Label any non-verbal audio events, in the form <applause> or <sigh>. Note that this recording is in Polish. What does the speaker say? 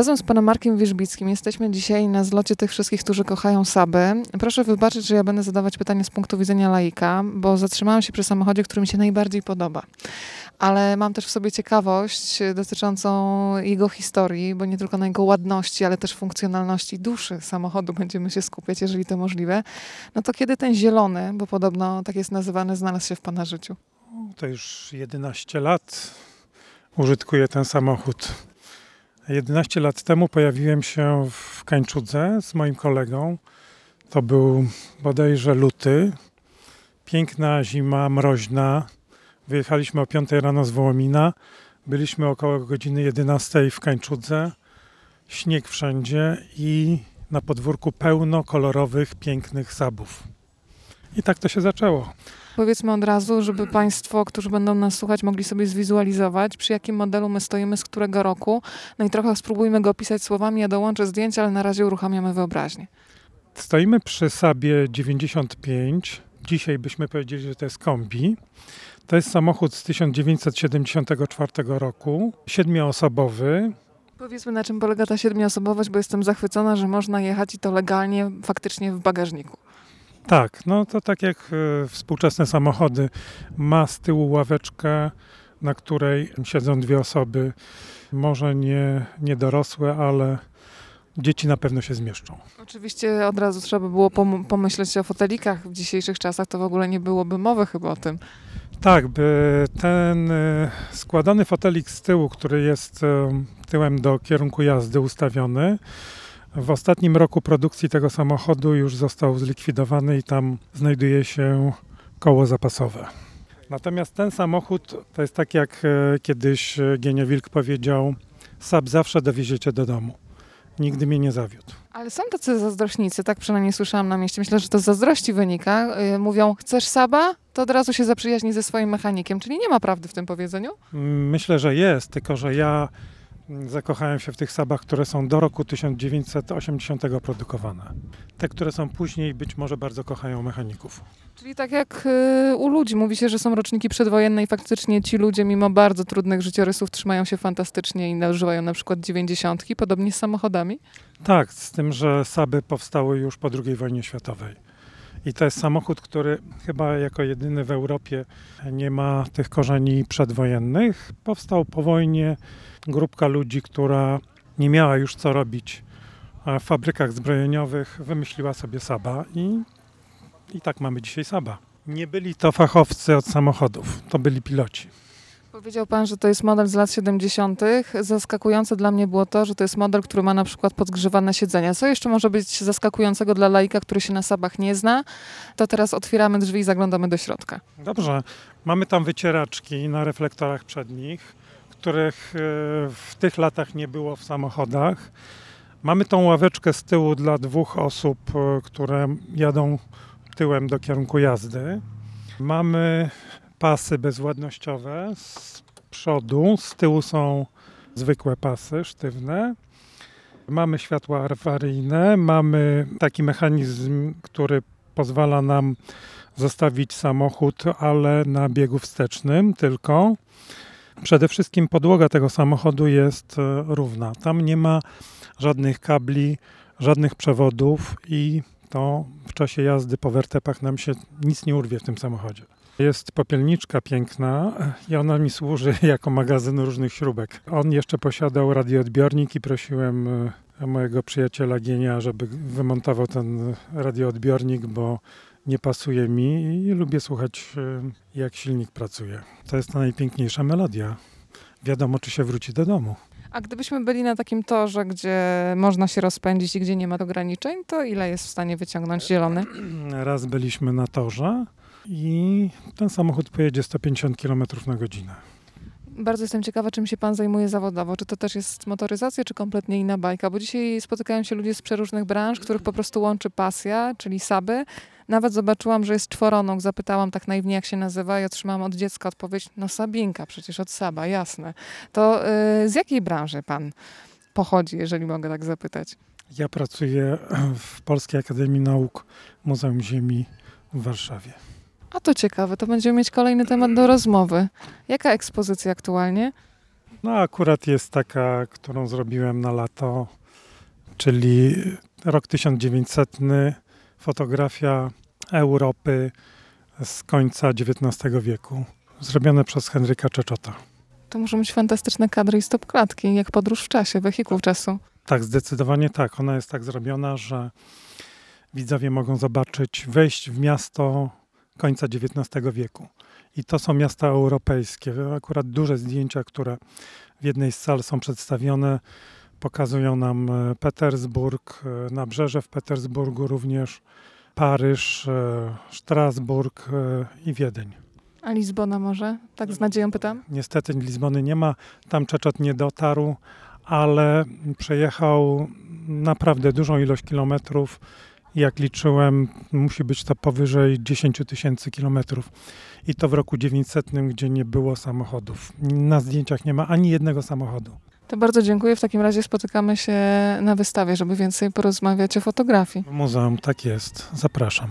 Razem z panem Markiem Wierzbickim jesteśmy dzisiaj na zlocie tych wszystkich, którzy kochają Sabę. Proszę wybaczyć, że ja będę zadawać pytania z punktu widzenia laika, bo zatrzymałam się przy samochodzie, który mi się najbardziej podoba. Ale mam też w sobie ciekawość dotyczącą jego historii, bo nie tylko na jego ładności, ale też funkcjonalności duszy samochodu będziemy się skupiać, jeżeli to możliwe. No to kiedy ten zielony, bo podobno tak jest nazywany, znalazł się w pana życiu? To już 11 lat użytkuję ten samochód. 11 lat temu pojawiłem się w Kańczudze z moim kolegą. To był bodajże luty. Piękna zima, mroźna. Wyjechaliśmy o 5 rano z Wołomina. Byliśmy około godziny 11 w Kańczudze. Śnieg wszędzie i na podwórku pełno kolorowych, pięknych sabów. I tak to się zaczęło. Powiedzmy od razu, żeby Państwo, którzy będą nas słuchać, mogli sobie zwizualizować, przy jakim modelu my stoimy, z którego roku. No i trochę spróbujmy go opisać słowami. Ja dołączę zdjęcia, ale na razie uruchamiamy wyobraźnię. Stoimy przy Sabie 95. Dzisiaj byśmy powiedzieli, że to jest kombi. To jest samochód z 1974 roku, siedmioosobowy. Powiedzmy, na czym polega ta siedmioosobowość, bo jestem zachwycona, że można jechać i to legalnie, faktycznie w bagażniku. Tak, no to tak jak e, współczesne samochody, ma z tyłu ławeczkę, na której siedzą dwie osoby, może nie, nie dorosłe, ale dzieci na pewno się zmieszczą. Oczywiście od razu trzeba by było pom- pomyśleć o fotelikach. W dzisiejszych czasach to w ogóle nie byłoby mowy chyba o tym. Tak, by ten e, składany fotelik z tyłu, który jest e, tyłem do kierunku jazdy ustawiony, w ostatnim roku produkcji tego samochodu już został zlikwidowany i tam znajduje się koło zapasowe. Natomiast ten samochód to jest tak jak e, kiedyś e, Genio Wilk powiedział: Sab zawsze dowieziecie do domu. Nigdy mnie nie zawiódł. Ale są tacy zazdrośnicy, tak przynajmniej słyszałam na mieście. Myślę, że to z zazdrości wynika. Yy, mówią, chcesz Saba? To od razu się zaprzyjaźni ze swoim mechanikiem. Czyli nie ma prawdy w tym powiedzeniu? Myślę, że jest, tylko że ja zakochałem się w tych sabach, które są do roku 1980 produkowane. Te, które są później, być może bardzo kochają mechaników. Czyli tak jak y, u ludzi mówi się, że są roczniki przedwojenne i faktycznie ci ludzie mimo bardzo trudnych życiorysów trzymają się fantastycznie i używają na przykład dziewięćdziesiątki, podobnie z samochodami? Tak, z tym, że Saby powstały już po II wojnie światowej. I to jest samochód, który chyba jako jedyny w Europie nie ma tych korzeni przedwojennych. Powstał po wojnie grupka ludzi, która nie miała już co robić w fabrykach zbrojeniowych, wymyśliła sobie Saba i, i tak mamy dzisiaj Saba. Nie byli to fachowcy od samochodów, to byli piloci. Powiedział pan, że to jest model z lat 70. Zaskakujące dla mnie było to, że to jest model, który ma na przykład podgrzewane siedzenia. Co jeszcze może być zaskakującego dla laika, który się na sabach nie zna? To teraz otwieramy drzwi i zaglądamy do środka. Dobrze. Mamy tam wycieraczki na reflektorach przednich, których e, w tych latach nie było w samochodach. Mamy tą ławeczkę z tyłu dla dwóch osób, e, które jadą tyłem do kierunku jazdy. Mamy pasy bezwładnościowe z przodu, z tyłu są zwykłe pasy sztywne. Mamy światła awaryjne, mamy taki mechanizm, który pozwala nam zostawić samochód, ale na biegu wstecznym tylko. Przede wszystkim podłoga tego samochodu jest e, równa. Tam nie ma żadnych kabli, żadnych przewodów i to w czasie jazdy po wertepach nam się nic nie urwie w tym samochodzie. Jest popielniczka piękna i ona mi służy <laughs> jako magazyn różnych śrubek. On jeszcze posiadał radioodbiornik i prosiłem e, mojego przyjaciela Gienia, żeby wymontował ten radioodbiornik, bo nie pasuje mi i lubię słuchać, e, jak silnik pracuje. To jest ta najpiękniejsza melodia. Wiadomo, czy się wróci do domu. A gdybyśmy byli na takim torze, gdzie można się rozpędzić i gdzie nie ma ograniczeń, to ile jest w stanie wyciągnąć zielony? <clears throat> Raz byliśmy na torze i ten samochód pojedzie 150 km na godzinę. Bardzo jestem ciekawa, czym się pan zajmuje zawodowo. Czy to też jest motoryzacja, czy kompletnie inna bajka? Bo dzisiaj spotykają się ludzie z przeróżnych branż, których po prostu łączy pasja, czyli saby. Nawet zobaczyłam, że jest czworonóg. Zapytałam tak naiwnie, jak się nazywa i otrzymałam od dziecka odpowiedź, no Sabinka, przecież od Saba, jasne. To yy, z jakiej branży pan pochodzi, jeżeli mogę tak zapytać? Ja pracuję w Polskiej Akademii Nauk Muzeum Ziemi w Warszawie. A to ciekawe, to będziemy mieć kolejny temat do rozmowy. Jaka ekspozycja aktualnie? No akurat jest taka, którą zrobiłem na lato, czyli rok 1900, fotografia Europy z końca XIX wieku, zrobione przez Henryka Czeczota. To muszą być fantastyczne kadry i stop klatki, jak podróż w czasie, wehikuł czasu. Tak, zdecydowanie tak. Ona jest tak zrobiona, że widzowie mogą zobaczyć, wejść w miasto końca XIX wieku. I to są miasta europejskie. Akurat duże zdjęcia, które w jednej z sal są przedstawione, pokazują nam e, Petersburg, e, nabrzeże w Petersburgu również, Paryż, e, Strasburg e, i Wiedeń. A Lizbona może? Tak z nadzieją pytam. Niestety Lizbony nie ma, tam Czeczot nie dotarł, ale przejechał naprawdę dużą ilość kilometrów. Jak liczyłem, musi być to powyżej 10 tysięcy kilometrów. I to w roku 900, gdzie nie było samochodów. Na zdjęciach nie ma ani jednego samochodu. To bardzo dziękuję. W takim razie spotykamy się na wystawie, żeby więcej porozmawiać o fotografii. Muzeum tak jest. Zapraszam.